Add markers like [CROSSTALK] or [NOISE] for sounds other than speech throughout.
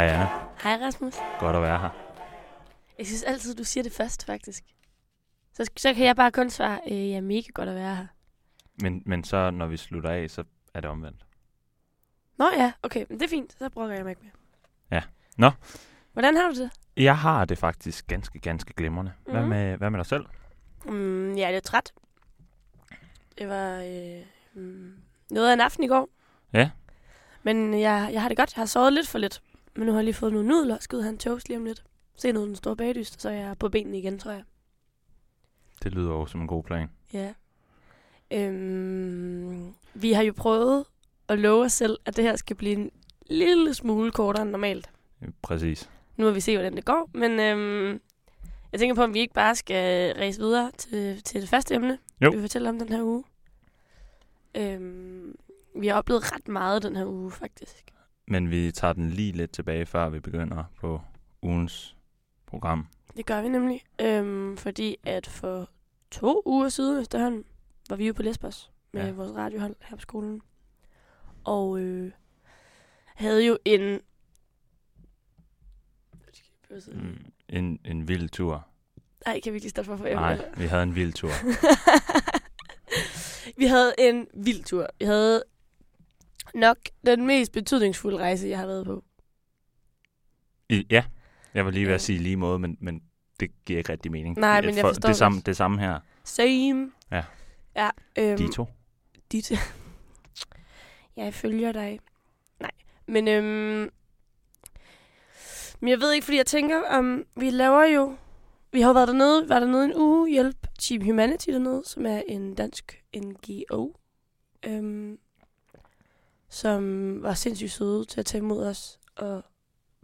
Hej Anna. Hej Rasmus. Godt at være her. Jeg synes altid, du siger det først, faktisk. Så, så kan jeg bare kun svare, øh, jeg er mega godt at være her. Men, men så når vi slutter af, så er det omvendt. Nå ja, okay, men det er fint. Så brokker jeg mig ikke mere. Ja. Nå. Hvordan har du det? Jeg har det faktisk ganske, ganske glimrende. Mm. Hvad, Mhm. med, hvad med dig selv? Mm, jeg er lidt træt. Det var øh, mm, noget af en aften i går. Ja. Men jeg, jeg har det godt. Jeg har sovet lidt for lidt. Men nu har jeg lige fået nogle nudler have en toast lige om lidt. Se noget den store bagdyst, så er jeg på benene igen, tror jeg. Det lyder jo som en god plan. Ja. Øhm, vi har jo prøvet at love os selv, at det her skal blive en lille smule kortere end normalt. Præcis. Nu må vi se, hvordan det går. Men øhm, jeg tænker på, om vi ikke bare skal ræse videre til, til det første emne, Jo. vi vil fortælle om den her uge. Øhm, vi har oplevet ret meget den her uge, faktisk. Men vi tager den lige lidt tilbage, før vi begynder på ugens program. Det gør vi nemlig. Øhm, fordi at for to uger siden efterhånden, var vi jo på Lesbos med Ja. vores radiohold her på skolen. Og øh, havde jo en... Mm, en, en vild tur. Ej, kan vi ikke lige stoppe for for Nej, [LAUGHS] vi havde en vild tur. vi havde en vild tur. Vi havde nok den mest betydningsfulde rejse, jeg har været på. I, ja, jeg var lige ved at sige lige måde, men, men det giver ikke rigtig mening. Nej, men jeg forstår det. Samme, det samme her. Same. Ja. Ja, øhm, De to. dit. [LAUGHS] jeg følger dig. Nej, men øhm, men jeg ved ikke, fordi jeg tænker, om vi laver jo, vi har jo været dernede, var dernede en uge, hjælp Team Humanity dernede, som er en dansk NGO, øhm, som var sindssygt søde til at tage imod os, og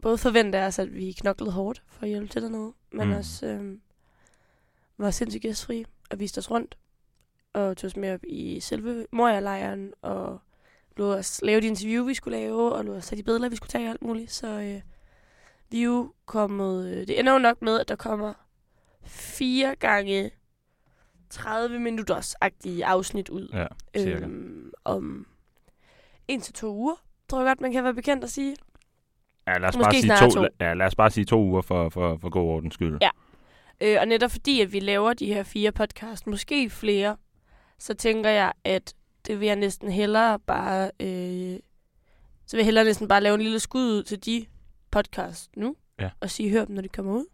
både forvente os, at vi knoklede hårdt for at hjælpe til dernede, men Mm. også øhm, var sindssygt gæstfri og viste os rundt og tog os med op i selve Moria-lejren, og lod os lave de interview, vi skulle lave, og lod os tage de billeder, vi skulle tage og alt muligt. Så øh, vi er jo kommet... Øh, det ender jo nok med, at der kommer fire gange 30 minutters-agtige afsnit ud. Ja, cirka. Øhm, om en til to uger, tror jeg godt, man kan være bekendt at sige. Ja, lad os, Måske bare sige to, to. Ja, lad os bare sige to uger for, for, for god ordens skyld. Ja. Øh, og netop fordi, at vi laver de her fire podcast, måske flere, så tænker jeg, at det vil jeg næsten hellere bare... Øh, så vil jeg hellere næsten bare lave en lille skud ud til de podcast nu, Ja. og sige, hør dem, når de kommer ud.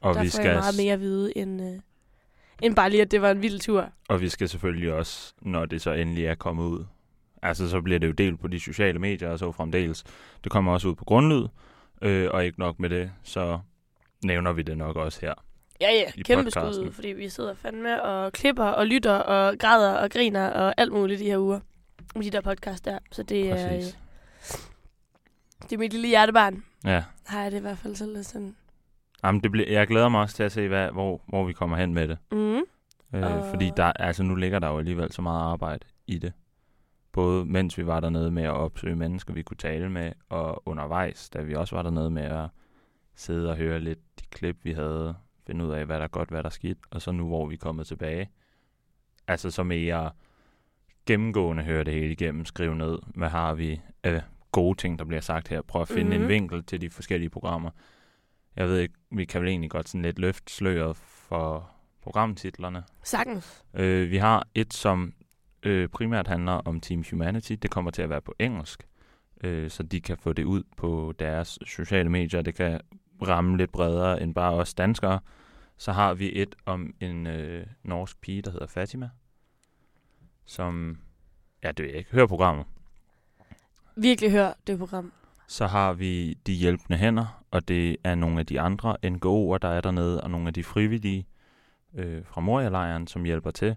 og, Der vi får skal, jeg meget mere at vide, end, øh, end bare lige, at det var en vild tur. og vi skal selvfølgelig også, når det så endelig er kommet ud, altså så bliver det jo delt på de sociale medier og så fremdeles. Det kommer også ud på grundlyd, øh, og ikke nok med det, så nævner vi det nok også her. Ja, ja, kæmpe skud, fordi vi sidder fandme og klipper og lytter og græder og griner og alt muligt de her uger. Med de der podcast der. Så det er, øh, Præcis. det er mit lille hjertebarn. Ja. Har jeg det i hvert fald selv sådan. Jamen, det bliver, jeg glæder mig også til at se, hvad, hvor, hvor vi kommer hen med det. Mm. Øh, Og- Fordi der, altså, nu ligger der jo alligevel så meget arbejde i det. Både mens vi var dernede med at opsøge mennesker, vi kunne tale med, og undervejs, da vi også var dernede med at sidde og høre lidt de klip, vi havde, finde ud af, hvad der er godt, hvad der er skidt, og så nu, hvor vi er kommet tilbage. Altså så mere gennemgående høre det hele igennem, skrive ned, hvad har vi af gode ting, der bliver sagt her. Prøv at finde mm-hmm. en Mhm. vinkel til de forskellige programmer. Jeg ved ikke, vi kan vel egentlig godt sådan lidt løfte sløret for programtitlerne. Sagtens. Øh, vi har et, som øh, primært handler om Team Humanity. Det kommer til at være på engelsk, øh, så de kan få det ud på deres sociale medier. Det kan ramme lidt bredere end bare os danskere. Så har vi et om en øh, norsk pige, der hedder Fatima, som, ja det ved jeg ikke, hører programmet. Virkelig hør det program. Så har vi De Hjælpende Hænder, og det er nogle af de andre NGO'er, der er dernede, og nogle af de frivillige øh, fra Moria-lejren, som hjælper til.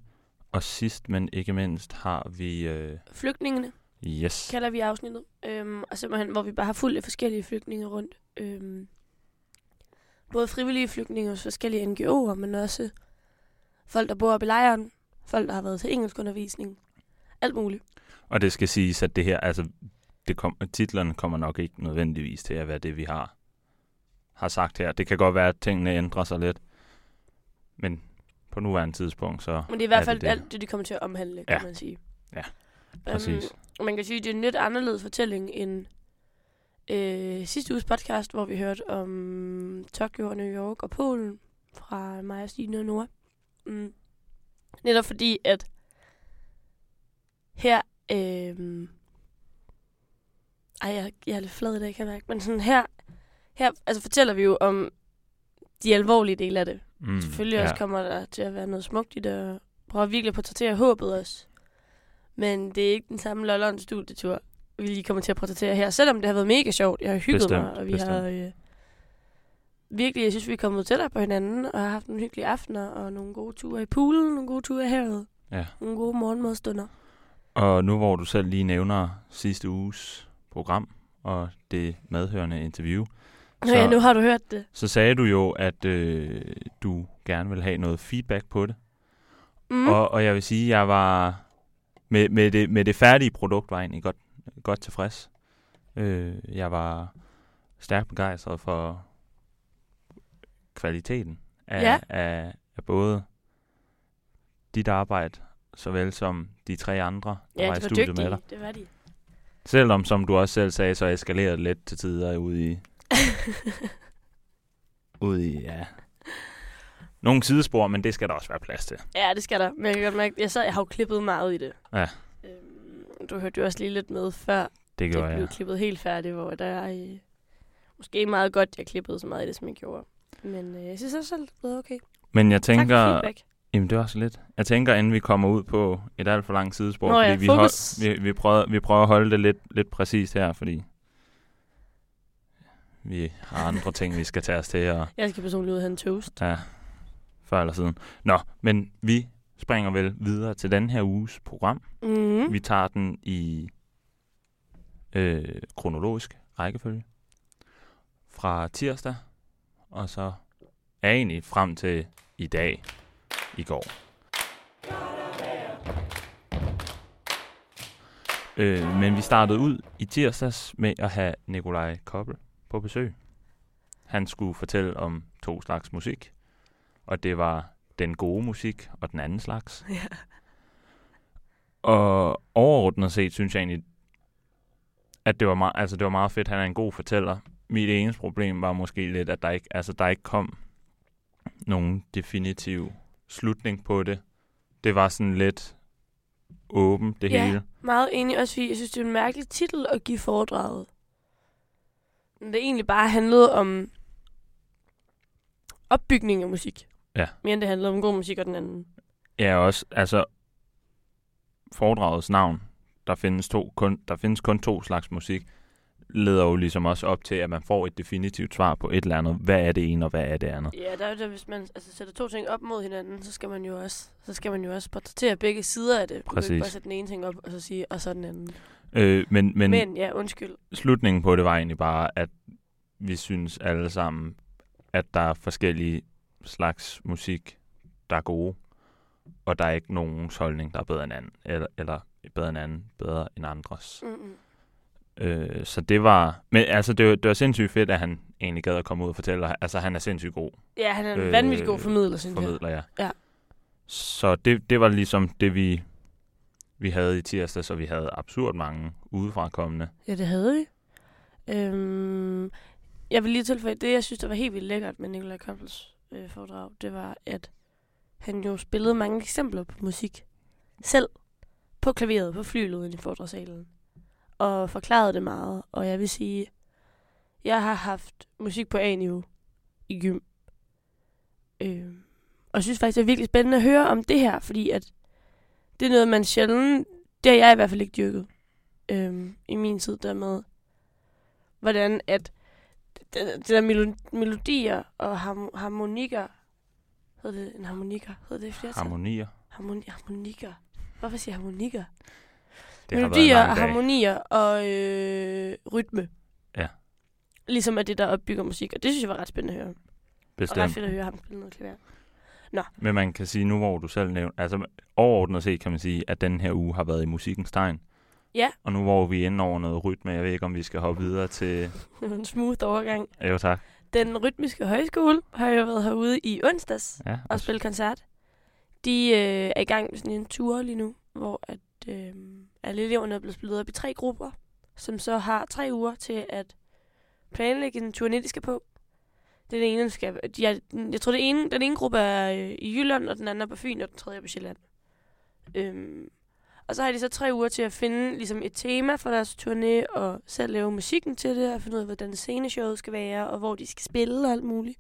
Og sidst, men ikke mindst, har vi... Øh, Flygtningene yes, kalder vi afsnittet. Øhm, og simpelthen, hvor vi bare har fuldt af forskellige flygtninge rundt. Øhm, både frivillige flygtninge hos forskellige NGO'er, men også folk, der bor oppe i lejren. Folk, der har været til engelskundervisning. Alt muligt. og det skal siges, at det her, altså, det kom, titlerne kommer nok ikke nødvendigvis til at være det, vi har, har sagt her. Det kan godt være, at tingene ændrer sig lidt, men på nuværende tidspunkt, så Men det er i hvert er fald det det. alt det, de kommer til at omhandle, kan Ja. man sige. Ja, Øhm, præcis. og man kan sige, at det er en lidt anderledes fortælling end, øh, sidste uges podcast, hvor vi hørte om Tokyo og New York og Polen fra og Stine og Nora. Mm. Netop fordi, at her... Øh, ej, jeg, jeg er lidt flad i dag, kan jeg mærke. Men sådan her, her altså fortæller vi jo om de alvorlige dele af det. Mm, Selvfølgelig ja. også kommer der til at være noget smukt i det, og prøver virkelig at portrættere håbet også. Men det er ikke den samme Lolland studietur, vi lige kommer til at portrættere her. Selvom det har været mega sjovt. Jeg har hygget Bestemt, mig, og vi bestemt. har øh, virkelig, jeg synes, vi er kommet tættere på hinanden, og har haft nogle hyggelige aftener, og nogle gode ture i poolen, nogle gode ture i havet, Ja. nogle gode morgenmadstunder. Og nu hvor du selv lige nævner sidste uges program og det medhørende interview, Så... Ja, nu har du hørt det. så sagde du jo, at øh, du gerne vil have noget feedback på det. Mm. Og, og jeg vil sige, at jeg var med, med, det, med det færdige produkt var jeg egentlig godt, godt tilfreds. Øh, jeg var stærkt begejstret for kvaliteten af, Ja. af, af både dit arbejde, såvel som de tre andre, der ja, var i studiet dygtige. med dig. Det var de. Selvom, som du også selv sagde, så eskalerede det lidt til tider ude i, [LAUGHS] ude i, ja, nogle sidespor, men det skal der også være plads til. ja, det skal der. Men jeg kan godt mærke, jeg, sad, jeg har jo klippet meget i det. Ja. Øhm, du hørte jo også lige lidt med før, Det gjorde det blev jeg. klippet helt færdigt, hvor der er øh, måske meget godt, jeg klippede så meget i det, som jeg gjorde. Men øh, jeg synes også selv, det er blevet okay. Men jeg Tak tænker, feedback. jamen det var så lidt. Jeg tænker, inden vi kommer ud på et alt for langt sidespor, Nå fordi ja, vi, hold, vi, vi, prøver, vi prøver at holde det lidt, lidt præcist her, fordi vi har andre ting, vi skal tage os til, og Jeg skal personligt ud og have en toast. ja, før eller siden. Nå, men vi springer vel videre til den her uges program. Mm. Vi tager den i øh, kronologisk rækkefølge. Fra tirsdag, og så er egentlig frem til i dag, i går. Øh, men vi startede ud i tirsdags med at have Nikolaj Koppel på besøg. Han skulle fortælle om to slags musik, og det var den gode musik og den anden slags. [LAUGHS] Ja. Og overordnet set synes jeg egentlig, at det var, meget, altså det var meget fedt. Han er en god fortæller. Mit eneste problem var måske lidt, at der ikke, altså der ikke kom nogen definitiv slutning på det. Det var sådan lidt åbent, det Ja. hele. Meget enig, også fordi jeg synes, det er en mærkelig titel at give foredraget. Det egentlig bare handlede om opbygning af musik. Ja. Mere end det handlede om god musik og den anden. Ja, også, altså foredragets navn, der findes, to, kun, der findes kun to slags musik, leder jo ligesom også op til, at man får et definitivt svar på et eller andet. Hvad er det ene, og hvad er det andet? Ja, der er det, hvis man altså, sætter to ting op mod hinanden, så skal man jo også, så skal man jo også portrættere begge sider af det. Du kan Præcis. ikke bare sætte den ene ting op, og så sige, og så den anden. Øh, men, men, Men, ja, undskyld. slutningen på det var egentlig bare, at vi synes alle sammen, at der er forskellige slags musik, der er gode, og der er ikke nogen holdning, der er bedre end anden, eller, eller bedre end anden, bedre end andres. Mm-mm. Øh, så det var, men altså det var, det var sindssygt fedt, at han egentlig gad at komme ud og fortælle, altså han er sindssygt god Ja, han er en Øh, øh, vanvittig god formidler, synes jeg. formidler, ja. Ja. Så det, det var ligesom det, vi, vi havde i tirsdag, så vi havde absurd mange udefra kommende. Ja, det havde vi. Øhm, jeg vil lige tilføje, det jeg synes, der var helt vildt lækkert med Nikolaj Koppels øh, foredrag, det var, at han jo spillede mange eksempler på musik. Selv på klaveret, på flylet i foredragssalen. Og forklarede det meget. Og jeg vil sige, jeg har haft musik på A-niveau i gym. Øhm, og synes faktisk, det er virkelig spændende at høre om det her, fordi at det er noget, man sjældent, det har jeg i hvert fald ikke dyrket øhm, i min tid der med, hvordan at det, der melo- melodier og harm- harmonikker, hedder det en harmoniker? Hedder det flertal? Harmonier. Harmoni- harmonikker. Hvorfor siger harmonikker? Det Melodier og harmonier og øh, rytme. Ja. Ligesom er det, der opbygger musik. Og det synes jeg var ret spændende at høre. Og ret Bestemt. fedt at høre ham spille noget klaver. Men man kan sige, nu hvor du selv nævner, altså overordnet set kan man sige, at den her uge har været i musikkens tegn. Ja. Og nu hvor vi er inde over noget rytme, jeg ved ikke, om vi skal hoppe videre til... [LAUGHS] en smooth overgang. Jo, tak. Den rytmiske højskole har jo været herude i onsdags. Ja, og spille koncert. De øh, er i gang med sådan en tur lige nu, hvor at, øh, alle eleverne er blevet splittet op i tre grupper, som så har tre uger til at planlægge en turné, de skal på. Den ene, skal... jeg, jeg tror, det ene, den ene gruppe er øh, i Jylland, og den anden er på Fyn, og den tredje er på Sjælland. Øhm, og så har de så tre uger til at finde ligesom et tema for deres turné, og selv lave musikken til det, og finde ud af, hvordan sceneshowet skal være, og hvor de skal spille og alt muligt.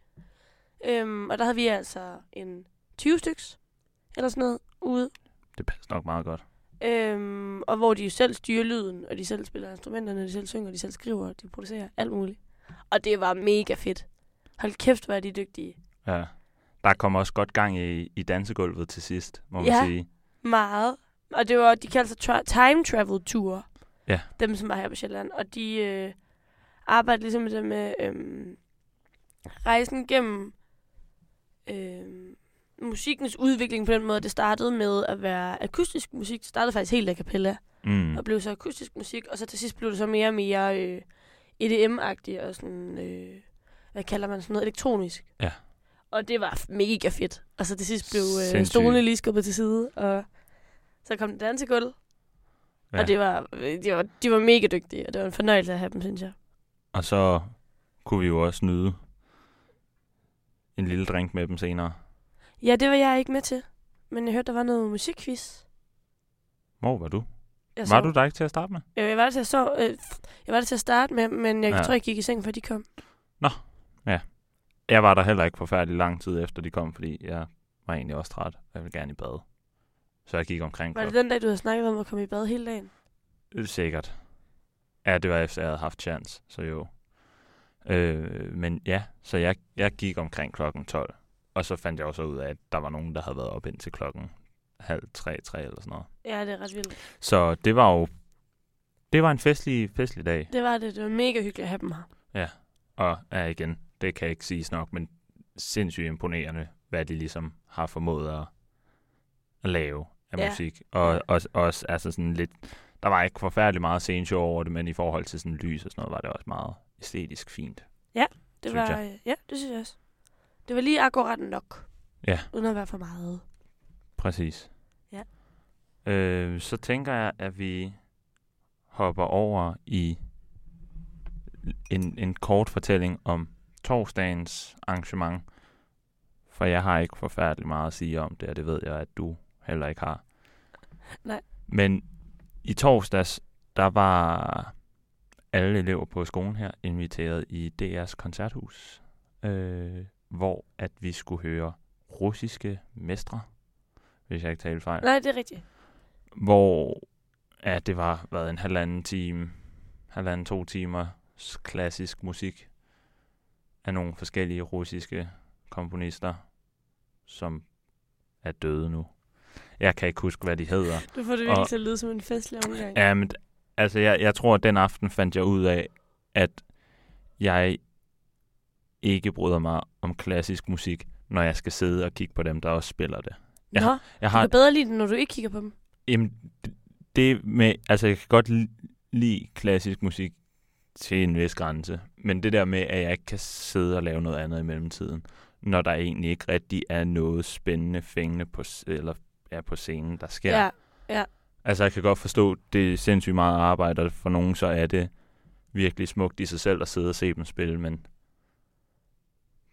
Øhm, og der havde vi altså en 20 styks, eller sådan noget, ude. Det passer nok meget godt. Øhm, og hvor de jo selv styrer lyden, og de selv spiller instrumenterne, de selv synger, de selv skriver, de producerer, alt muligt. Og det var mega fedt. Hold kæft, hvor er de dygtige. Ja. Der kom også godt gang i, i dansegulvet til sidst, må man Ja. sige. Meget. Og det var, de kaldte sig tra- time travel tour. Ja. Dem, som var her på Sjælland. Og de øh, arbejdede ligesom med det med øh, rejsen gennem øh, musikkens udvikling på den måde. Det startede med at være akustisk musik. Det startede faktisk helt a cappella. Mm. Og blev så akustisk musik. Og så til sidst blev det så mere og mere øh, EDM-agtigt og sådan... Øh, hvad kalder man sådan noget? Elektronisk. Ja. Og det var mega fedt. Og så til sidst blev øh, stolene lige skubbet til side, og så kom det dansegulv. Ja. Ja. Og det var, øh, de var, de var mega dygtige, og det var en fornøjelse at have dem, synes jeg. Og så kunne vi jo også nyde en lille drink med dem senere. Ja, det var jeg ikke med til. Men jeg hørte, der var noget musikquiz. Hvor var du? Jeg Var sov. du der ikke til at starte med? Øh, Jeg var der til at, sove, øh, jeg var der til at starte med, men jeg Ja. ja. tror, jeg gik i seng, før de kom. Jeg var der heller ikke forfærdelig lang tid efter de kom, fordi jeg var egentlig også træt. Jeg ville gerne i bad. Så jeg gik omkring Var det den dag, du havde snakket om at komme i bad hele dagen? Sikkert. Ja, det var efter, jeg havde haft chance, så jo. Øh, men ja, så jeg, jeg gik omkring klokken 12. Og så fandt jeg også ud af, at der var nogen, der havde været op indtil klokken halv tre, tre eller sådan noget. Ja, det er ret vildt. Så det var jo... Det var en festlig, festlig dag. Det var det. Det var mega hyggeligt at have dem her. Og ja, igen, det kan ikke siges nok, men sindssygt imponerende, hvad de ligesom har formået at, at lave af Ja. musik. Og også, også altså sådan lidt... Der var ikke forfærdelig meget sceneshow over det, men i forhold til sådan lys og sådan noget, var det også meget æstetisk fint. Det Synes var, jeg. ja, det synes jeg også. Det var lige akkurat nok. Ja. Uden at være for meget. Præcis. Ja. Øh, så tænker jeg, at vi hopper over i en, en kort fortælling om torsdagens arrangement. For jeg har ikke forfærdeligt meget at sige om det, og det ved jeg, at du heller ikke har. Nej. Men i torsdags, der var alle elever på skolen her inviteret i DR's koncerthus, øh, hvor at vi skulle høre russiske mestre, hvis jeg ikke taler fejl. Nej, det er rigtigt. Hvor ja, det var været en halvanden time, halvanden to timer klassisk musik af nogle forskellige russiske komponister, som er døde nu. Jeg kan ikke huske, hvad de hedder. Du får det virkelig til at lyde som en festlig omgang. Ja, men altså, jeg, jeg tror, at den aften fandt jeg ud af, at jeg ikke bryder mig om klassisk musik, når jeg skal sidde og kigge på dem, der også spiller det. jeg Nå, Jeg du har, kan bedre lide det, når du ikke kigger på dem. jamen, det med, altså, jeg kan godt li- lide klassisk musik til en vis grænse, men det der med, at jeg ikke kan sidde og lave noget andet i mellemtiden, når der egentlig ikke rigtig er noget spændende, fængende på, eller, ja, på scenen, der sker. Ja. Altså, jeg kan godt forstå, det er sindssygt meget arbejde, og for nogen så er det virkelig smukt i sig selv at sidde og se dem spille, men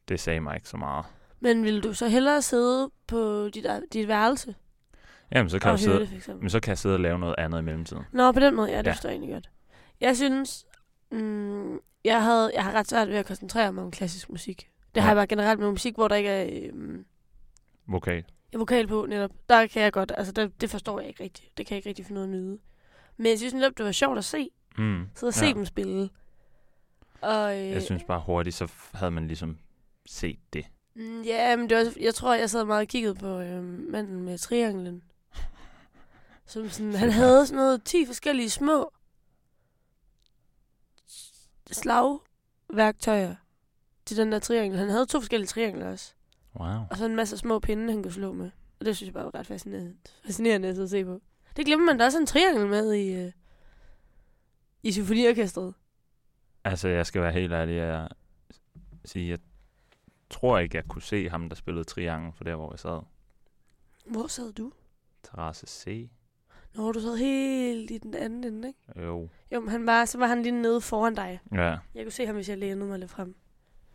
det sagde mig ikke så meget. Men vil du så hellere sidde på dit, dit værelse Jamen, så kan, jeg sidde, det, men så kan jeg sidde og lave noget andet i mellemtiden. Nå, på den måde, ja, det Ja. ja. forstår jeg egentlig godt. Jeg synes, mm, jeg, havde, jeg har ret svært ved at koncentrere mig om klassisk musik. Det Ja. har jeg bare generelt med musik, hvor der ikke er øh, Vokal. er vokal på netop. Der kan jeg godt, altså der, det forstår jeg ikke rigtigt. Det kan jeg ikke rigtig finde af at nyde. Men jeg synes netop, det var sjovt at se. Mm. Sidde og se Ja. ja. dem spille. Og, øh, Jeg synes bare hurtigt, så havde man ligesom set det. Mm, Ja, men det var, jeg tror, jeg sad meget og kiggede på øh, manden med trianglen. Som sådan, han havde sådan noget 10 forskellige små slagværktøjer til den der triangel. Han havde to forskellige triangler også. Wow. Og så en masse små pinde, han kunne slå med. Og det synes jeg bare var ret fascinerende, fascinerende at og se på. Det glemmer man, der er sådan en triangel med i, øh, i symfoniorkestret. Altså, jeg skal være helt ærlig at sige, jeg tror ikke, jeg kunne se ham, der spillede triangel for der, hvor jeg sad. Hvor sad du? Terrasse C. Når du sad helt i den anden ende, ikke? Jo. Jo, men han var, så var han lige nede foran dig. Ja. Jeg kunne se ham, hvis jeg lænede mig lidt frem.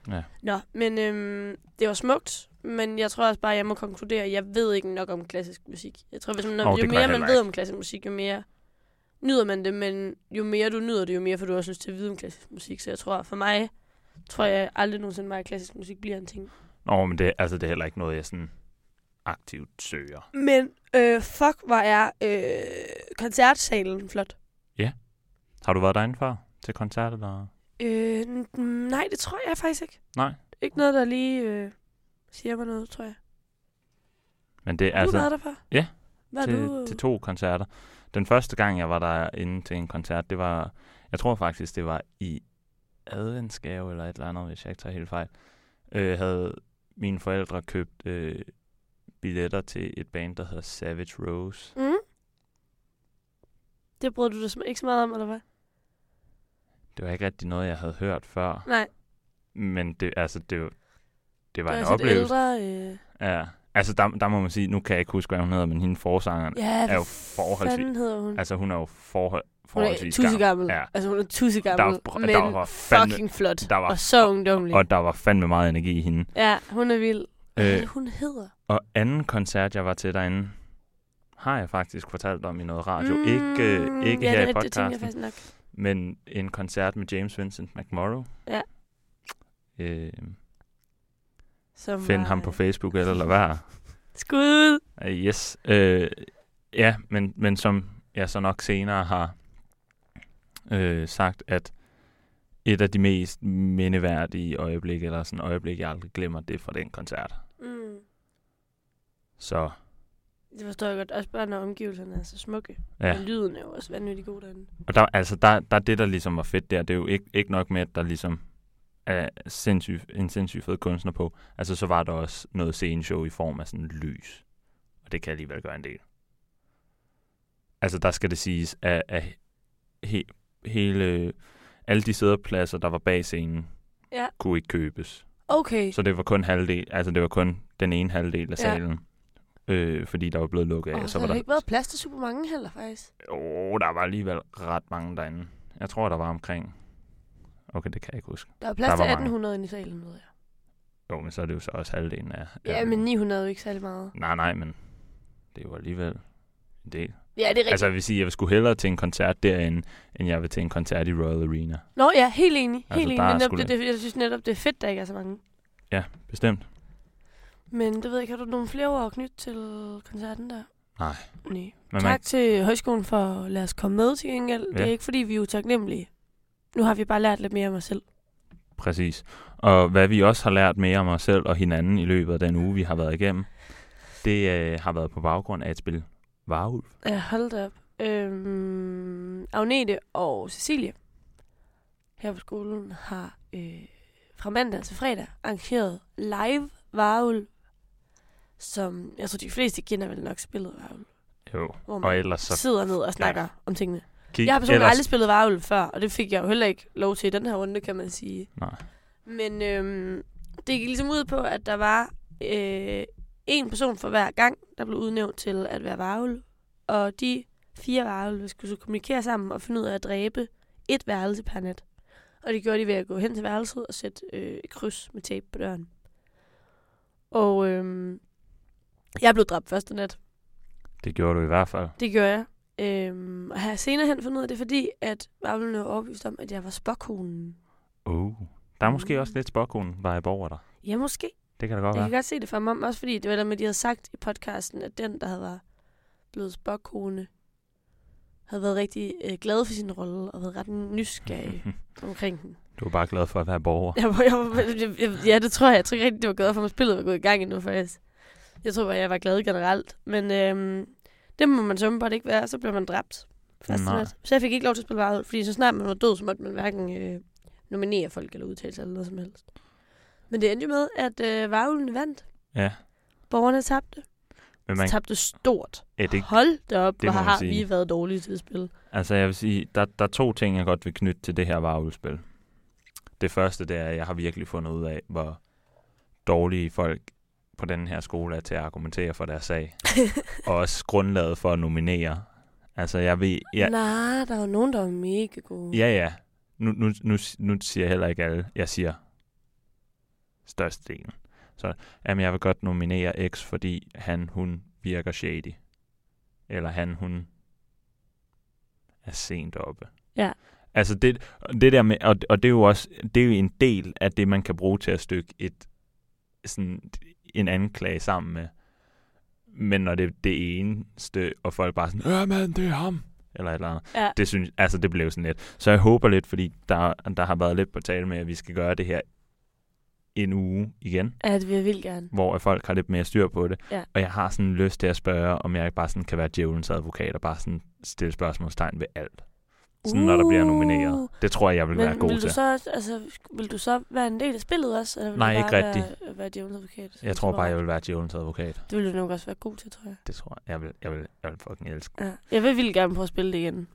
Ja. Nå, men øhm, det var smukt, men jeg tror også bare, jeg må konkludere, at jeg ved ikke nok om klassisk musik. Jeg tror, hvis man, oh, jo mere man ved om klassisk musik, jo mere nyder man det, men jo mere du nyder det, jo mere får du også lyst til at vide om klassisk musik. Så jeg tror, for mig, tror jeg aldrig nogensinde meget, at klassisk musik bliver en ting. Nå, men det, altså, det er heller ikke noget, jeg sådan aktivt søger. Men øh, fuck, hvor er øh, koncertsalen flot. Har du været derinde før til koncert, eller? Øh, nej, det tror jeg faktisk ikke. Nej. Ikke noget, der lige øh, siger mig noget, tror jeg. Men det er Har du altså været der før? Ja, Hvad til, du? til to koncerter. Den første gang, jeg var der inde til en koncert, det var, jeg tror faktisk, det var i adventsgave eller et eller andet, hvis jeg ikke tager helt fejl. Øh, havde mine forældre købt øh, billetter til et band, der hedder Savage Rose. Mm? Det brød du dig ikke så meget om, eller hvad? Det var ikke rigtig noget, jeg havde hørt før. Nej, Men det, altså, det, var- det var det en var oplevelse. ældre... Øh... Ja. Altså, der, der må man sige, nu kan jeg ikke huske, hvad hun hedder, men hende forsangeren, Ja, er hvad jo forholdsvis... fanden hedder hun? Altså, hun er jo forhold, hun er forholdsvis gammel. Ja. Altså, hun er tusse Der men der var fandme- fucking flot. der var- og så ungdomlig. Og der var fandme meget energi i hende. Ja, hun er vild. Øh, hun hedder? Og anden koncert, jeg var til derinde, har jeg faktisk fortalt om i noget radio. Mm, ikke øh, ikke ja, her det, i er- Det jeg podcasten, faktisk nok. men en koncert med James Vincent McMorrow. Ja. Øh, Som find var, ham på Facebook eller lad være. Skud! Uh, yes. Øh, ja, men, men som jeg så nok senere har øh, sagt, at et af de mest mindeværdige øjeblikke, eller sådan øjeblik, jeg aldrig glemmer, det er fra den koncert. Mm. Så Det forstår jeg godt. Også bare når omgivelserne er så smukke. ja. Og lyden er jo også vanvittigt god derinde. Og der, altså, der, der er det, der ligesom var fedt der. Det er jo ikke, ikke nok med, at der ligesom er sindssyg, en sindssygt fed kunstner på. Altså, så var der også noget sceneshow i form af sådan lys. Og det kan alligevel gøre en del. Altså, der skal det siges, at, at he, hele, alle de sæderpladser, der var bag scenen, Ja. kunne ikke købes. Okay. Så det var kun halvdel, altså det var kun den ene halvdel af Ja. salen. Øh, fordi der var blevet lukket af. Og så så var der ikke været plads til super mange heller, faktisk. Åh, der var alligevel ret mange derinde. Jeg tror, der var omkring... Okay, det kan jeg ikke huske. Der var plads Der til var mange. 1800 inde i salen, ved jeg. Jo, men så er det jo så også halvdelen af... Ja, af- men 900 er jo ikke særlig meget. Nej, nej, men det jo alligevel en del. Ja, det er rigtigt. Altså, jeg vil sige, jeg vil skulle hellere til en koncert derinde, end jeg vil til en koncert i Royal Arena. Nå ja, helt enig. Altså, Helt enig. Netop, sgu det, det, jeg synes netop, det er fedt, der ikke er så mange. Ja, bestemt. Men det ved jeg ikke, har du nogle flere ord at knytte til koncerten der? Nej. Nej. Men tak man, til højskolen for at lade os komme med til gengæld. Det Ja. er ikke, fordi vi er utaknemmelige. Nu har vi bare lært lidt mere om os selv. præcis. Og hvad vi også har lært mere om os selv og hinanden i løbet af den uge, vi har været igennem, det øh, har været på baggrund af et spil Varulv. Ja, hold da op. Øhm, Agnete og Cecilie her på skolen har øh, fra mandag til fredag arrangeret live varul, som jeg tror, de fleste kender vel nok spillet varul, Jo, hvor man og ellers så sidder ned og snakker Ja. om tingene. kig. Jeg har personligt ellers, aldrig spillet varul før, og det fik jeg jo heller ikke lov til i den her runde, kan man sige. Nej. Men øhm, det gik ligesom ud på, at der var øh, en person for hver gang, der blev udnævnt til at være varvel. Og de fire varvel skulle så kommunikere sammen og finde ud af at dræbe et værelse per nat. Og det gjorde de ved at gå hen til værelset og sætte øh, et kryds med tape på døren. Og øhm, jeg blev dræbt første nat. Det gjorde du i hvert fald. Det gjorde jeg. Øhm, og har jeg senere hen fundet ud af det, fordi at varvlene var overbevist om, at jeg var spokkonen. Uh. Der er måske Mm. også lidt spokkonen vibe over dig. Ja, måske. Det kan da godt Jeg være. kan godt se det for mig, også fordi det var der med, at de havde sagt i podcasten, at den, der havde været blevet spokkone, havde været rigtig øh, glad for sin rolle og været ret nysgerrig [LAUGHS] omkring den. Du er bare glad for at være borger. Jeg, var- jeg, var- jeg, jeg, ja, det tror jeg. Jeg tror ikke rigtig, det var glad for, at spillet var gået i gang endnu, faktisk. Jeg tror bare, jeg var glad generelt. Men øhm, det må man så bare ikke være, så bliver man dræbt. Nat. Så jeg fik ikke lov til at spille varvet, fordi så snart man var død, så måtte man hverken øh, nominere folk eller udtale sig eller noget som helst. Men det endte jo med, at øh, varvlen vandt. Ja. Borgerne tabte. Men Man man, tabte stort. er det, Hold da op, det hvor har sige. vi været dårlige til at spille. altså jeg vil sige, der, der er to ting, jeg godt vil knytte til det her varulvspil. Det første, det er, at jeg har virkelig fundet ud af, hvor dårlige folk på den her skole er til at argumentere for deres sag. [LAUGHS] og også grundlaget for at nominere. Altså, jeg ved... Ja. Nej, der er jo nogen, der er mega gode. Ja, ja. Nu, nu, nu, nu siger jeg heller ikke alle. Jeg siger størstedelen. Så jamen, jeg vil godt nominere X, fordi han, hun virker shady. Eller han, hun er sent oppe. Ja. Altså det, det der med, og, og det er jo også, det er jo en del af det, man kan bruge til at stykke et, sådan, en anklage sammen med. Men når det er det eneste, og folk bare sådan, ja mand, det er ham, eller et eller andet. Ja. Det, synes, altså, det blev sådan lidt. Så jeg håber lidt, fordi der, der har været lidt på tale med, at vi skal gøre det her en uge igen. Ja, det vil jeg vildt gerne. Hvor folk har lidt mere styr på det. Ja. Og jeg har sådan lyst til at spørge, om jeg ikke bare sådan kan være djævelens advokat og bare sådan stille spørgsmålstegn ved alt. Sådan, uh, når der bliver nomineret. Det tror jeg, jeg vil Men være god vil du til. så, altså, vil du så være en del af spillet også? Eller vil Nej, du ikke bare rigtig. Være, være djævelens advokat? Jeg tror bare, jeg vil være djævelens advokat. Det vil du nok også være god til, tror jeg. Det tror jeg. Jeg vil, jeg vil, jeg vil fucking elske. Ja. Jeg vil vildt gerne prøve at spille det igen.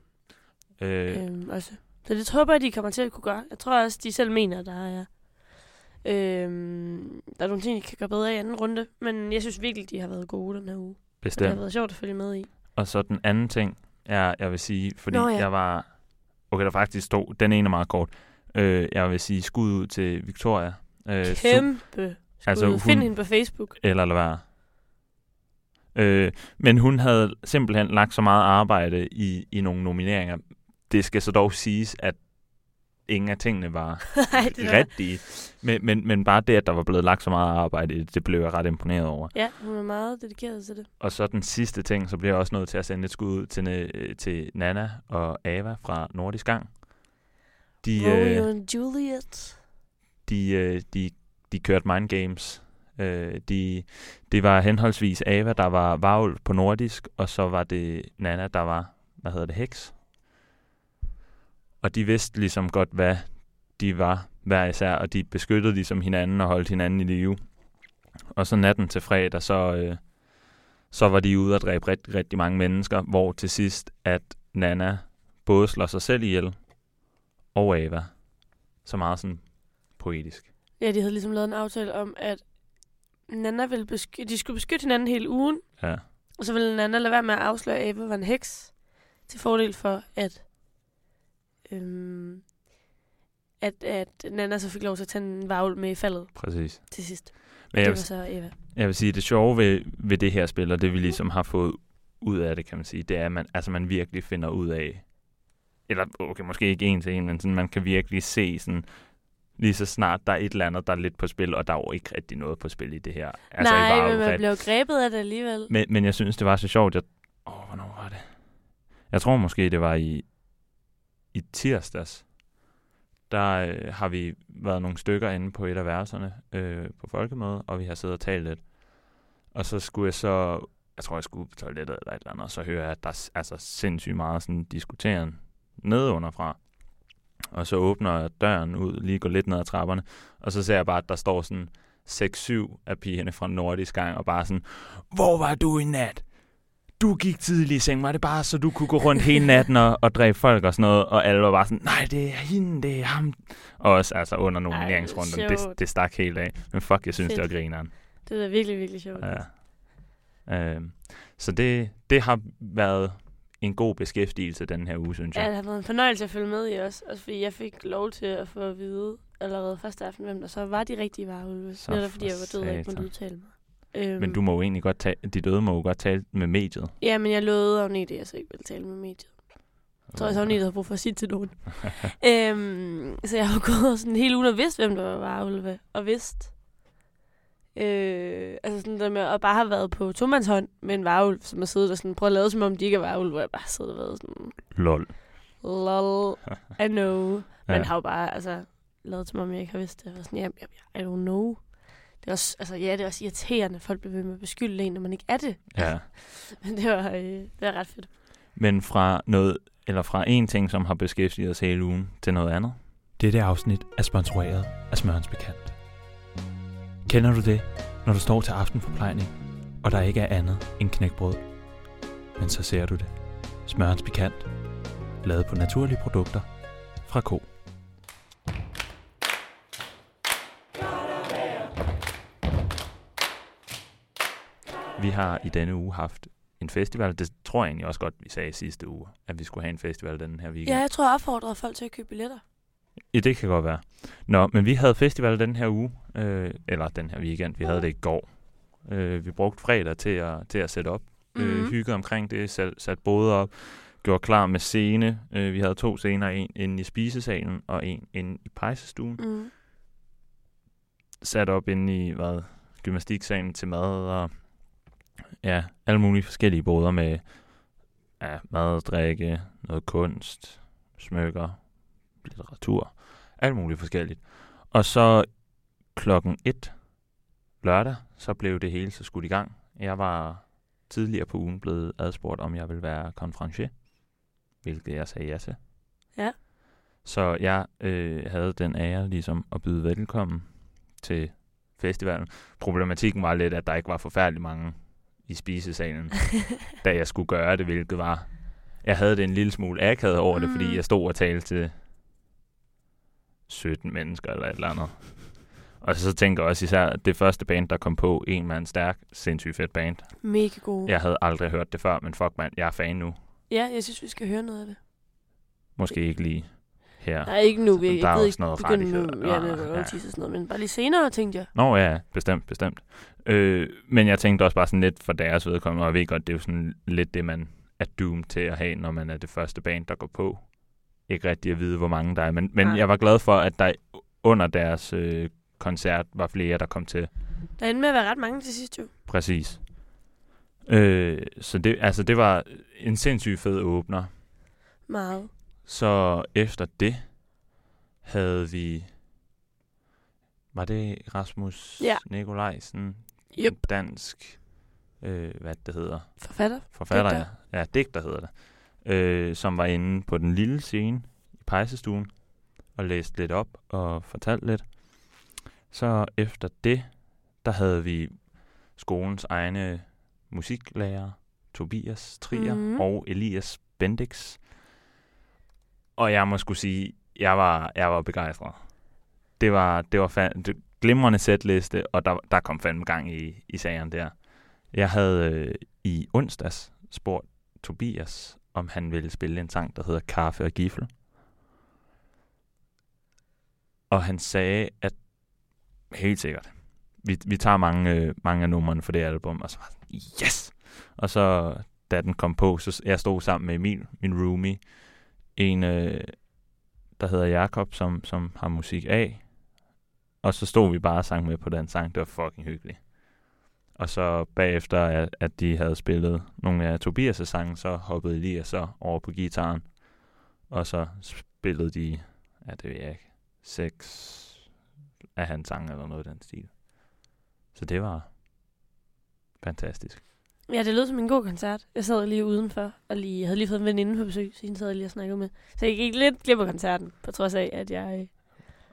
Øh, Øhm, også. Så det håber jeg, de kommer til at kunne gøre. Jeg tror også, de selv mener, der er... Øhm, der er nogle ting, de kan gøre bedre i anden runde. Men jeg synes virkelig, de har været gode den her uge. Og det har bestemt. været sjovt at følge med i. Og så den anden ting, er, jeg vil sige, fordi Nå, ja. jeg var... Okay, der faktisk stod... Den ene er meget kort. Øh, jeg vil sige skud ud til Victoria. Øh, Kæmpe skud. Altså, hun- Find hende på Facebook. eller lade være. Øh, men hun havde simpelthen lagt så meget arbejde i, i nogle nomineringer. Det skal så dog siges, at ingen af tingene var [LAUGHS] rigtige. Men, men, men bare det, at der var blevet lagt så meget arbejde i det, det blev jeg ret imponeret over. Ja, hun er meget dedikeret til det. Og så den sidste ting, så bliver jeg også nødt til at sende et skud ud til, øh, til Nana og Ava fra Nordisk Gang. De, Romeo øh, og Juliet. de, øh, de, de kørte mind games. Øh, de, det var henholdsvis Ava, der var varulv på nordisk, og så var det Nana, der var, hvad hedder det, heks. Og de vidste ligesom godt, hvad de var hver især, og de beskyttede ligesom hinanden og holdt hinanden i live. Og så natten til fredag, så, øh, så var de ude og dræbe rigtig, rigtig mange mennesker, hvor til sidst, at Nana både slår sig selv ihjel og Ava. Så meget sådan poetisk. Ja, de havde ligesom lavet en aftale om, at Nana ville besky- de skulle beskytte hinanden hele ugen, Ja. og så ville Nana lade være med at afsløre, at Ava var en heks, til fordel for, at, øhm, at, at Nana så fik lov til at tage en varvel med i faldet Præcis. til sidst. Men det jeg var vil, så Ava. jeg vil sige, det sjove ved, ved det her spil, og det vi ligesom har fået ud af det, kan man sige, det er, at man, altså, man virkelig finder ud af, eller okay, måske ikke en til en, men sådan, man kan virkelig se sådan, lige så snart der er et eller andet, der er lidt på spil, og der er jo ikke rigtig noget på spil i det her. Altså, Nej, men man blev grebet af det alligevel. men, men jeg synes, det var så sjovt. Jeg, åh, hvornår var det? Jeg tror måske, det var i, i tirsdags. Der øh, har vi været nogle stykker inde på et af værelserne øh, på folkemødet, og vi har siddet og talt lidt. Og så skulle jeg så, jeg tror, jeg skulle på toilettet eller et eller andet, og så hører jeg, at der er altså sindssygt meget sådan diskuteren nedunderfra. Og så åbner jeg døren ud, lige går lidt ned ad trapperne, og så ser jeg bare, at der står sådan 6-7 af pigerne fra Nordisk Gang, og bare sådan, hvor var du i nat? Du gik tidligt i seng, var det bare så du kunne gå rundt hele natten og, og dræbe folk og sådan noget, og alle var bare sådan, nej, det er hende, det er ham. Og også altså under nomineringsrunden, det, det stak helt af. Men fuck, jeg synes, Fedt. det var grineren. Det er virkelig, virkelig sjovt. Ja. Øhm, så det, det har været en god beskæftigelse den her uge, synes Ja, jeg. det har været en fornøjelse at følge med i også. Også fordi jeg fik lov til at få at vide allerede første aften, hvem der så var de rigtige varulve. Netop fordi for jeg var død og ikke måtte udtale mig. Øhm, Men du må jo egentlig godt tale, de døde må jo godt tale med mediet. Ja, men jeg lovede Agnete, at jeg så ikke ville tale med mediet. Jeg tror også, Agnete havde brug for at sige til nogen. [LAUGHS] øhm, så jeg har gået sådan en hel uge og vidst, hvem der var varulve. Og vidst. Øh, altså sådan der med at bare have været på tomandshånd med en varulv, som har siddet og sådan prøvet at lade som om de ikke er varulv, hvor jeg bare sidder og været sådan, Lol. lol, I know. Men [LAUGHS] Ja. har jo bare, altså, lavet som om jeg ikke har vidst det. Var sådan, ja, I don't know. Det er også, altså, ja, det er også irriterende, at folk bliver ved med at beskylde en, når man ikke er det. Ja. [LAUGHS] Men det var, øh, det var ret fedt. Men fra noget, eller fra en ting, som har beskæftiget os hele ugen, til noget andet. Dette afsnit er sponsoreret af Smørens Bekendt. Kender du det, når du står til aftenforplejning, og der ikke er andet end knækbrød? Men så ser du det. Smørens Bekendt. Lavet på naturlige produkter fra ko. Vi har i denne uge haft en festival. Det tror jeg egentlig også godt, vi sagde sidste uge, at vi skulle have en festival den her weekend. Ja, jeg tror, jeg opfordrede folk til at købe billetter. Ja, det kan godt være. Nå, men vi havde festival den her uge, øh, eller den her weekend. Vi havde det i går. Øh, vi brugte fredag til at, til at sætte op. Mm-hmm. Øh, Mhm. hygget omkring det, sat, sat både op, gjorde klar med scene. Øh, vi havde to scener, en inde i spisesalen og en inde i pejsestuen. Mm. Sat op inde i hvad, gymnastiksalen til mad og ja, alle mulige forskellige boder med ja, mad, drikke, noget kunst, smykker, litteratur, alt muligt forskelligt. Og så klokken et lørdag, så blev det hele så skudt i gang. Jeg var tidligere på ugen blevet adspurgt, om jeg ville være konferencier, hvilket jeg sagde ja til. Ja. Så jeg øh, havde den ære ligesom at byde velkommen til festivalen. Problematikken var lidt, at der ikke var forfærdelig mange i spisesalen, [LAUGHS] da jeg skulle gøre det, hvilket var... Jeg havde det en lille smule akavet over det, Mm. fordi jeg stod og talte til 17 mennesker eller et eller andet. Og så tænker jeg også især, det første band, der kom på, en mand stærk, sindssygt fedt band. Mega god. Jeg havde aldrig hørt det før, men fuck mand, jeg er fan nu. ja, jeg synes, vi skal høre noget af det. Måske ikke lige her. Nej, ikke nu. Vi, Der er ikke noget begynde nu. Ja, det var ja. ja. og sådan noget. Men bare lige senere, tænkte jeg. Nå ja, bestemt, bestemt. Øh, men jeg tænkte også bare sådan lidt for deres vedkommende, og jeg ved godt, det er jo sådan lidt det, man er doomed til at have, når man er det første band, der går på. Ikke rigtig at vide, hvor mange der er, men, men Nej. jeg var glad for, at der under deres øh, koncert var flere, der kom til. Der endte med at være ret mange til sidst jo. Præcis. Øh, så det, altså, det var en sindssygt fed åbner. Meget. Så efter det havde vi... Var det Rasmus Ja. Nikolajsen? Yep. Dansk... Øh, hvad det hedder? Forfatter. Forfatter, Digter. ja. Ja, digter hedder det. Øh, som var inde på den lille scene i pejsestuen og læste lidt op og fortalte lidt. Så efter det, der havde vi skolens egne musiklærer, Tobias Trier Mhm. mm. og Elias Bendix. Og jeg må skulle sige, jeg var, jeg var begejstret. Det var, det var fa- det, glimrende sætliste, og der, der kom fandme gang i, i sagen der. Jeg havde øh, i onsdags spurgt Tobias, om han ville spille en sang, der hedder Kaffe og Gifle. Og han sagde, at helt sikkert, vi, vi tager mange, øh, mange af numrene for det album, og så var sådan, yes! Og så, da den kom på, så jeg stod sammen med Emil, min roomie, en, øh, der hedder Jakob, som, som har musik af, og så stod vi bare og sang med på den sang. Det var fucking hyggeligt. Og så bagefter, at, at de havde spillet nogle af Tobias' sange, så hoppede lige så over på gitaren. Og så spillede de, ja det ved jeg ikke, seks af hans sange eller noget i den stil. Så det var fantastisk. Ja, det lød som en god koncert. Jeg sad lige udenfor, og lige, jeg havde lige fået en veninde på besøg, så hende sad jeg lige og snakkede med. Så jeg gik lidt glip af koncerten, på trods af, at jeg...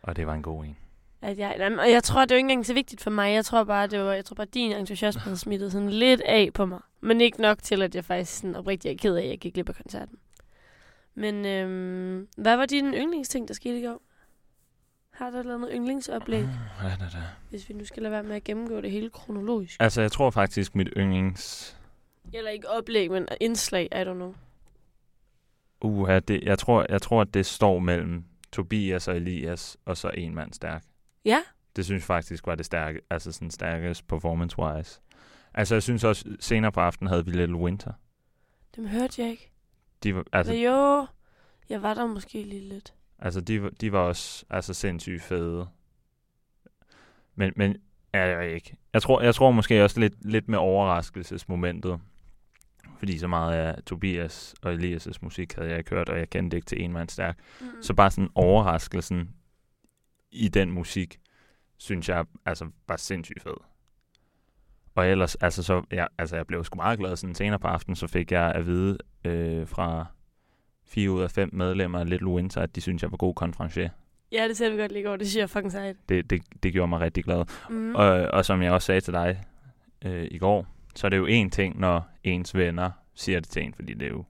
Og det var en god en. At jeg, og jeg tror, det var ikke engang så vigtigt for mig. Jeg tror bare, det var, jeg tror bare, din entusiasme havde smittet sådan lidt af på mig. Men ikke nok til, at jeg faktisk sådan oprigtigt er ked af, at jeg gik glip af koncerten. Men øhm, hvad var din yndlingsting, der skete i går? Har du et eller andet yndlingsoplæg, Hvad er det der? hvis vi nu skal lade være med at gennemgå det hele kronologisk? Altså, jeg tror faktisk, mit yndlings... Eller ikke oplæg, men indslag, I don't know. Uha, det, jeg, tror, jeg tror, at det står mellem Tobias og Elias, og så en mand stærk. Ja, Det synes jeg faktisk var det stærke, altså sådan stærkest performance-wise. Altså, jeg synes også, senere på aftenen havde vi Little Winter. dem hørte jeg ikke. De var, Altså, altså, jo, jeg var der måske lige lidt. Altså de, var- de var også altså, sindssygt fede. Men, men jeg ved ikke. Jeg tror, jeg tror måske også lidt, lidt med overraskelsesmomentet. Fordi så meget af Tobias og Elias' musik havde jeg ikke hørt, og jeg kendte ikke til en mand stærk. Mm. Så bare sådan overraskelsen i den musik, synes jeg altså var sindssygt fed. Og ellers, altså, så, jeg, altså jeg blev sgu meget glad sådan senere på aftenen, så fik jeg at vide øh, fra fire ud af fem medlemmer af Little Winter, at de synes, jeg var god konferencier. Ja, det ser vi godt lige over. Det synes jeg fucking sejt. Det, det, det gjorde mig rigtig glad. Mm. Og, og som jeg også sagde til dig øh, i går, så er det jo en ting, når ens venner siger det til en, fordi det er jo,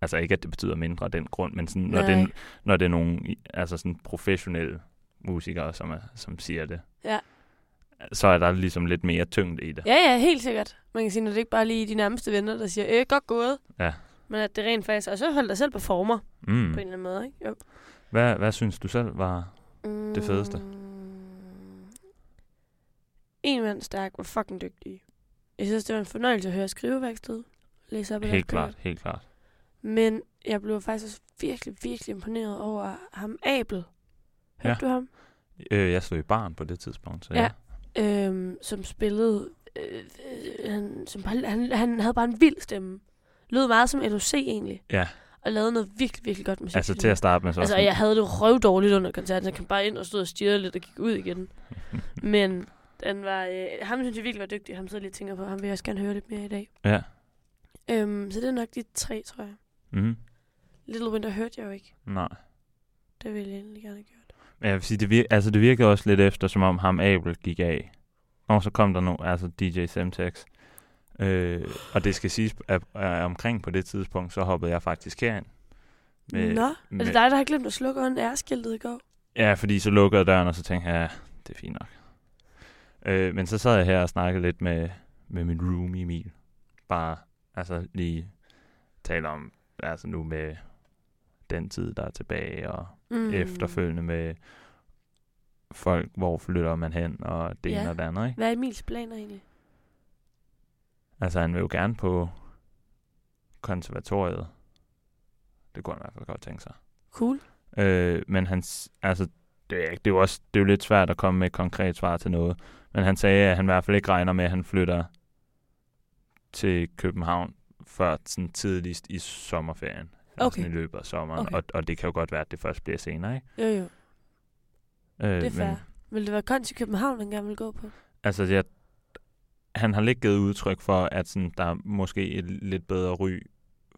altså ikke at det betyder mindre af den grund, men sådan, når, det, Nej. når det er nogle altså sådan professionelle musikere, som, er, som siger det. Ja. så er der ligesom lidt mere tyngde i det. Ja, ja, helt sikkert. Man kan sige, når det ikke bare lige er de nærmeste venner, der siger, øh, godt gået. Ja. Men at det rent faktisk, og så holder dig selv på former, Mm. på en eller anden måde, ikke? Jo. Hvad, hvad synes du selv var... Mm. Det fedeste? En mand stærk var fucking dygtig. Jeg synes, det var en fornøjelse at høre skriveværksted. Læse op Helt klart, helt klart. Men jeg blev faktisk også virkelig, virkelig imponeret over ham Abel. Hørte Ja. du ham? Øh, jeg stod i barn på det tidspunkt, så Ja. ja. Øhm, som spillede... Øh, øh, han, som, han, han havde bare en vild stemme. Lød meget som LOC egentlig. Ja. Og lavede noget virkelig, virkelig godt musik. Altså til at starte med så Altså, jeg havde det røvdårligt under koncerten. Jeg kom bare ind og stod og stirrede lidt og gik ud igen. [LAUGHS] Men den var... Øh, ham synes jeg virkelig var dygtig. Ham sidder lige og tænker på. Ham vil jeg også gerne høre lidt mere i dag. Ja. Øhm, så det er nok de tre, tror jeg. Mm. Little Winter hørte jeg jo ikke. Nej. Det ville jeg egentlig gerne have gjort. Men jeg vil sige, det, vir- altså, det virkede også lidt efter, som om ham Abel gik af. Og så kom der nu, altså DJ Semtex. Øh, og det skal siges, at, at omkring på det tidspunkt, så hoppede jeg faktisk herind. Med, Nå, er med- det dig, der har glemt at slukke on skiltet i går? Ja, fordi så lukkede døren, og så tænkte jeg, ja, det er fint nok. Øh, men så sad jeg her og snakkede lidt med, med min roomie Emil. Bare, altså lige tale om, altså nu med den tid, der er tilbage, og mm. efterfølgende med folk, hvor flytter man hen, og det Ja. ene og det andet, ikke? Hvad er Emils planer egentlig? Altså, han vil jo gerne på konservatoriet. Det kunne han i hvert fald godt tænke sig. Cool. Øh, men han, altså, det er, det, er jo også, det er jo lidt svært at komme med et konkret svar til noget. Men han sagde, at han i hvert fald ikke regner med, at han flytter til København før sådan tidligst i sommerferien. Okay. Sådan i løbet af sommeren. Okay. Og, og det kan jo godt være, at det først bliver senere, ikke? Jo, jo. Øh, Det er fair. Vil det være kunst i København, han gerne vil gå på? Altså, jeg, han har lidt givet udtryk for, at sådan, der er måske et lidt bedre ry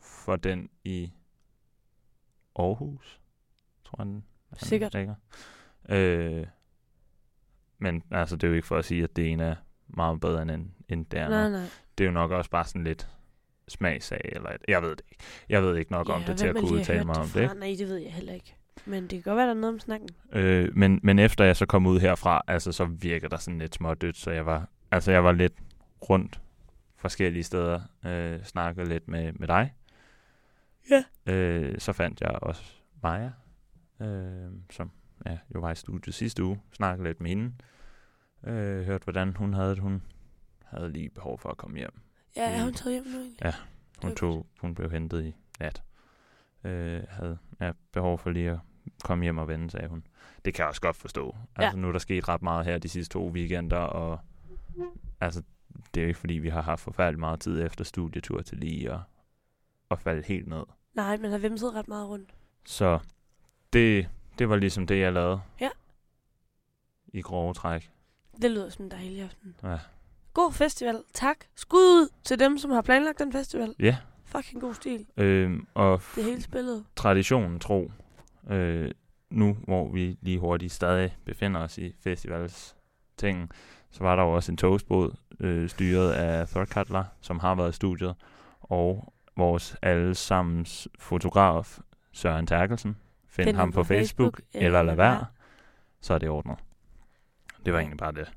for den i Aarhus, tror den han Sikkert. Øh, men altså, det er jo ikke for at sige, at det ene er meget bedre end, en- end det andet. Nej, nej. Det er jo nok også bare sådan lidt smagssag, eller et, jeg ved det ikke. Jeg ved ikke nok om Ja, det til at kunne udtale mig om fra? det. Nej, det ved jeg heller ikke. Men det kan godt være, der er noget om snakken. Øh, men, men efter jeg så kom ud herfra, altså så virker der sådan lidt smådødt, så jeg var, altså jeg var lidt rundt forskellige steder, øh, snakkede lidt med, med dig. Ja. Øh, så fandt jeg også Maja, øh, som ja, jo var i studiet sidste uge, snakkede lidt med hende, øh, hørte hvordan hun havde det, hun havde lige behov for at komme hjem. Ja, er Mm. hun taget hjem nu egentlig? Ja. Hun, tog, hun blev hentet i nat. Øh, havde ja, behov for lige at komme hjem og vende, sagde hun. Det kan jeg også godt forstå. Ja. Altså, nu er der sket ret meget her de sidste to weekender, og altså, det er jo ikke fordi, vi har haft forfærdelig meget tid efter studietur til lige at, at falde helt ned. Nej, men har vimset ret meget rundt. Så det, det var ligesom det, jeg lavede. Ja. I grove træk. Det lyder som en dejlig aften. Ja. God festival. Tak. Skud ud til dem, som har planlagt den festival. Ja. Fucking god stil. Øhm, og Det hele spillet. traditionen tro, øh, nu hvor vi lige hurtigt stadig befinder os i festivals ting, så var der jo også en toastbåd øh, styret af Third Cutler, som har været i studiet, og vores allesammens fotograf, Søren Terkelsen. Find, Find ham på Facebook, eller lad være, så er det ordnet. Det var egentlig bare det.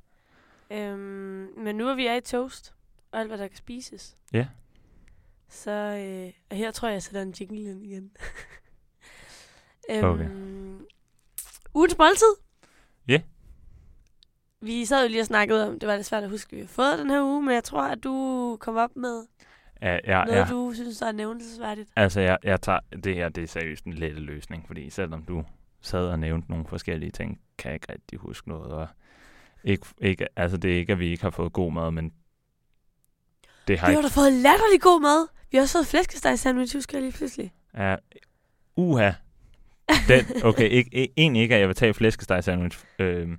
Øhm, men nu er vi er i toast, og alt hvad der kan spises. Ja. Så øh, og her tror jeg, jeg sætter en jingle ind igen. [LAUGHS] øhm, Okay. Ugens måltid. Ja. Vi sad jo lige og snakkede om, det var lidt svært at huske, at vi har fået den her uge, men jeg tror, at du kom op med Ja, ja, noget, ja. du synes, er nævnelsesværdigt. Altså, jeg, jeg tager, det her det er seriøst en lette løsning, fordi selvom du sad og nævnte nogle forskellige ting, kan jeg ikke rigtig huske noget. Og ikke, ikke, altså, det er ikke, at vi ikke har fået god mad, men det har Vi har ikke... da fået latterlig god mad. Vi har også fået flæskesteg sandwich, husker jeg lige pludselig. Ja, uha. Den, okay, ikke, ikke, egentlig ikke, at jeg vil tage flæskesteg sandwich. Øhm,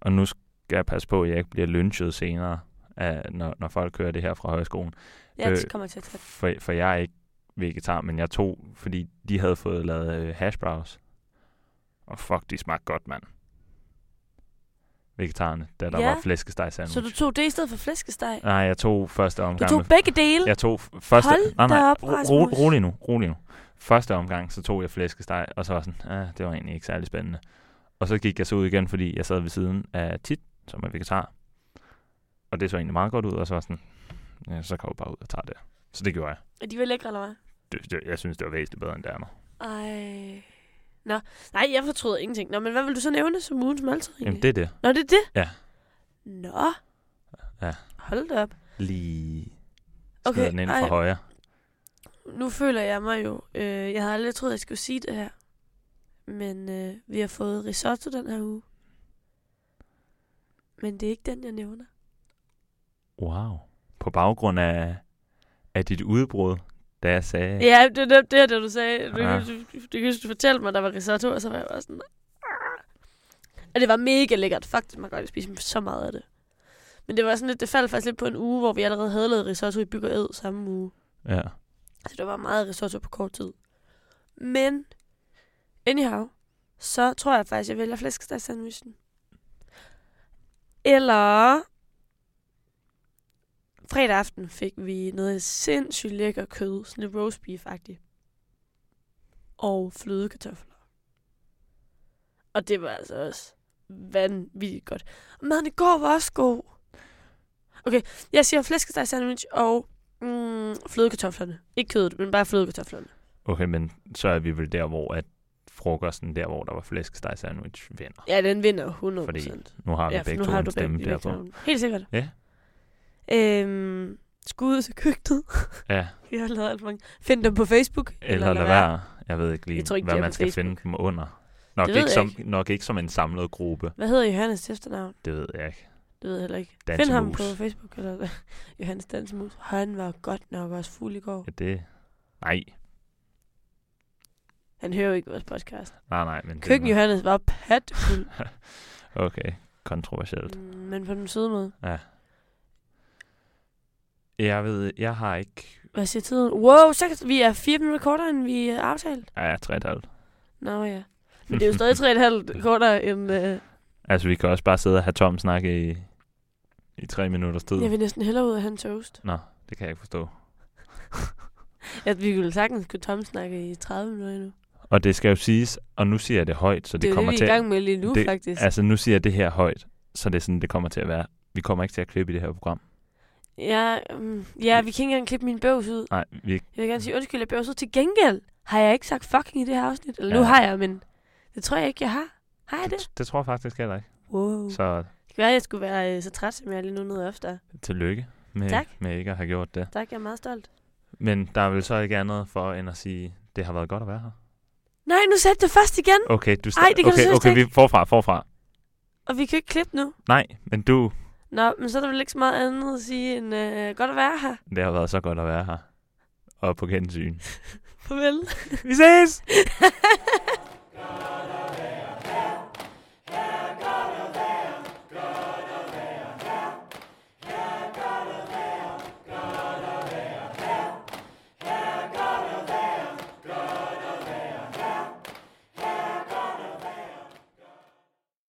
og nu skal jeg passe på, at jeg ikke bliver lynchet senere, af, når, når folk hører det her fra højskolen. Jeg Øh, kommer til at tage For, for jeg er ikke vegetar, men jeg tog, fordi de havde fået lavet øh, hash browns. Og fuck, de smagte godt, mand. Vegetarerne, da der Ja. var flæskesteg sandwich. Så du tog det i stedet for flæskesteg? Nej, jeg tog første Du omgang. tog med- begge dele? jeg tog første... Hold nej, nej, op, ro, rolig nu, rolig nu. Første omgang, så tog jeg flæskesteg, og så var sådan, ah, det var egentlig ikke særlig spændende. Og så gik jeg så ud igen, fordi jeg sad ved siden af Tit, som er vegetar. Og det så egentlig meget godt ud, og så var sådan, ja, så går vi bare ud og tager det. Så det gjorde jeg. Er de vel lækre, eller hvad? Det, det, jeg synes, det var væsentligt bedre end det andet. Ej. Nå, nej, jeg fortryder ingenting. Nå, men hvad vil du så nævne som ugens måltid egentlig? Jamen, det er det. Nå, det er det? Ja. Nå. Ja. Hold da op. Lige Okay, den ind fra ej. højre. Nu føler jeg mig jo... Øh, jeg havde aldrig troet, jeg skulle sige det her. Men øh, vi har fået risotto den her uge. Men det er ikke den, jeg nævner. Wow. På baggrund af, af dit udbrud, da jeg sagde, Ja, det er det, det, du sagde. Du, Ja. ja. du, du, du, du fortalte mig, der var risotto, og så var jeg bare sådan... "Ah." Og det var mega lækkert. Faktisk, man kan godt spise så meget af det. Men det var sådan lidt, det faldt faktisk lidt på en uge, hvor vi allerede havde lavet risotto i Bygger Ed samme uge. ja, Altså, der var meget risotto på kort tid. Men, anyhow, så tror jeg faktisk, jeg vælger flæskesteg-sandwichen. Eller, fredag aften fik vi noget sindssygt lækker kød, sådan lidt roast beef -agtigt. Og flødekartofler. Og det var altså også vanvittigt godt. Og maden i går var også god. Okay, jeg siger flæskesteg sandwich og mm, flødekartoflerne. Ikke kødet, men bare flødekartoflerne. okay, men så er vi vel der, hvor at frokosten, der hvor der var flæskesteg sandwich, vinder. Ja, den vinder 100%. Fordi Nu har vi ja, begge nu to har en du stemme to. Helt sikkert. Ja. Øhm, skud til køkkenet. Ja, [LAUGHS] Vi har lavet alt mange. Find dem på Facebook. eller lad være. Jeg ved ikke lige, tror ikke, hvad man skal Facebook. finde dem under. Nok ikke, jeg som, nok ikke som en samlet gruppe. Hvad hedder Johannes efternavn? Det ved jeg ikke. Det ved jeg heller ikke. Dansemus. Find ham på Facebook. Eller [LAUGHS] Johannes Dansemus. Han var godt nok også fuld i går. Ja, det... Nej, Han hører jo ikke vores podcast. nej, nej. Men det- Køkken Johannes var patfuld. [LAUGHS] Okay, kontroversielt. Mm, men på den søde måde. Ja. Jeg ved, jeg har ikke... Hvad siger tiden? Wow, så, vi er fire minutter kortere, end vi er aftalt. Ja, tre et halvt. Nå ja. Men det er jo stadig tre og et halvt [LAUGHS] kortere end... Øh, Altså, vi kan også bare sidde og have Tom snakke i, i tre minutters tid. jeg vil næsten hellere ud af have en toast. Nå, det kan jeg ikke forstå. [LAUGHS] At vi ville sagtens kunne Tom snakke i 30 minutter endnu. Og det skal jo siges, og nu siger jeg det højt, så det, Det, er kommer det, vi er til... i gang med lige nu, det- faktisk. Altså, nu siger jeg det her højt, så det er sådan, det kommer til at være. Vi kommer ikke til at klippe i det her program. Ja, um, ja, vi kan ikke engang klippe min bøvs ud. Nej, vi, Jeg vil gerne sige undskyld, jeg bøvs ud. Til gengæld har jeg ikke sagt fucking i det her afsnit. Eller nu Ja. har jeg, men det tror jeg ikke, jeg har. Har jeg det? det, det tror jeg faktisk heller ikke. Wow. Så Det kan være, jeg skulle være øh, så træt, som jeg er lige nu noget oftere. tillykke med, Tak. med ikke at have gjort det. Tak, jeg er meget stolt. Men der er vel så ikke andet for, end at sige, det har været godt at være her. Nej, nu satte du først igen. Okay, du Ej, det kan du okay, seriøst okay, ikke. vi forfra, forfra. Og vi kan ikke klippe nu. Nej, men du, Nå, men så er der vel ikke så meget andet at sige end øh, godt at være her. det har været så godt at være her. Og på gensyn. [LAUGHS] Farvel. Vi ses! [LAUGHS]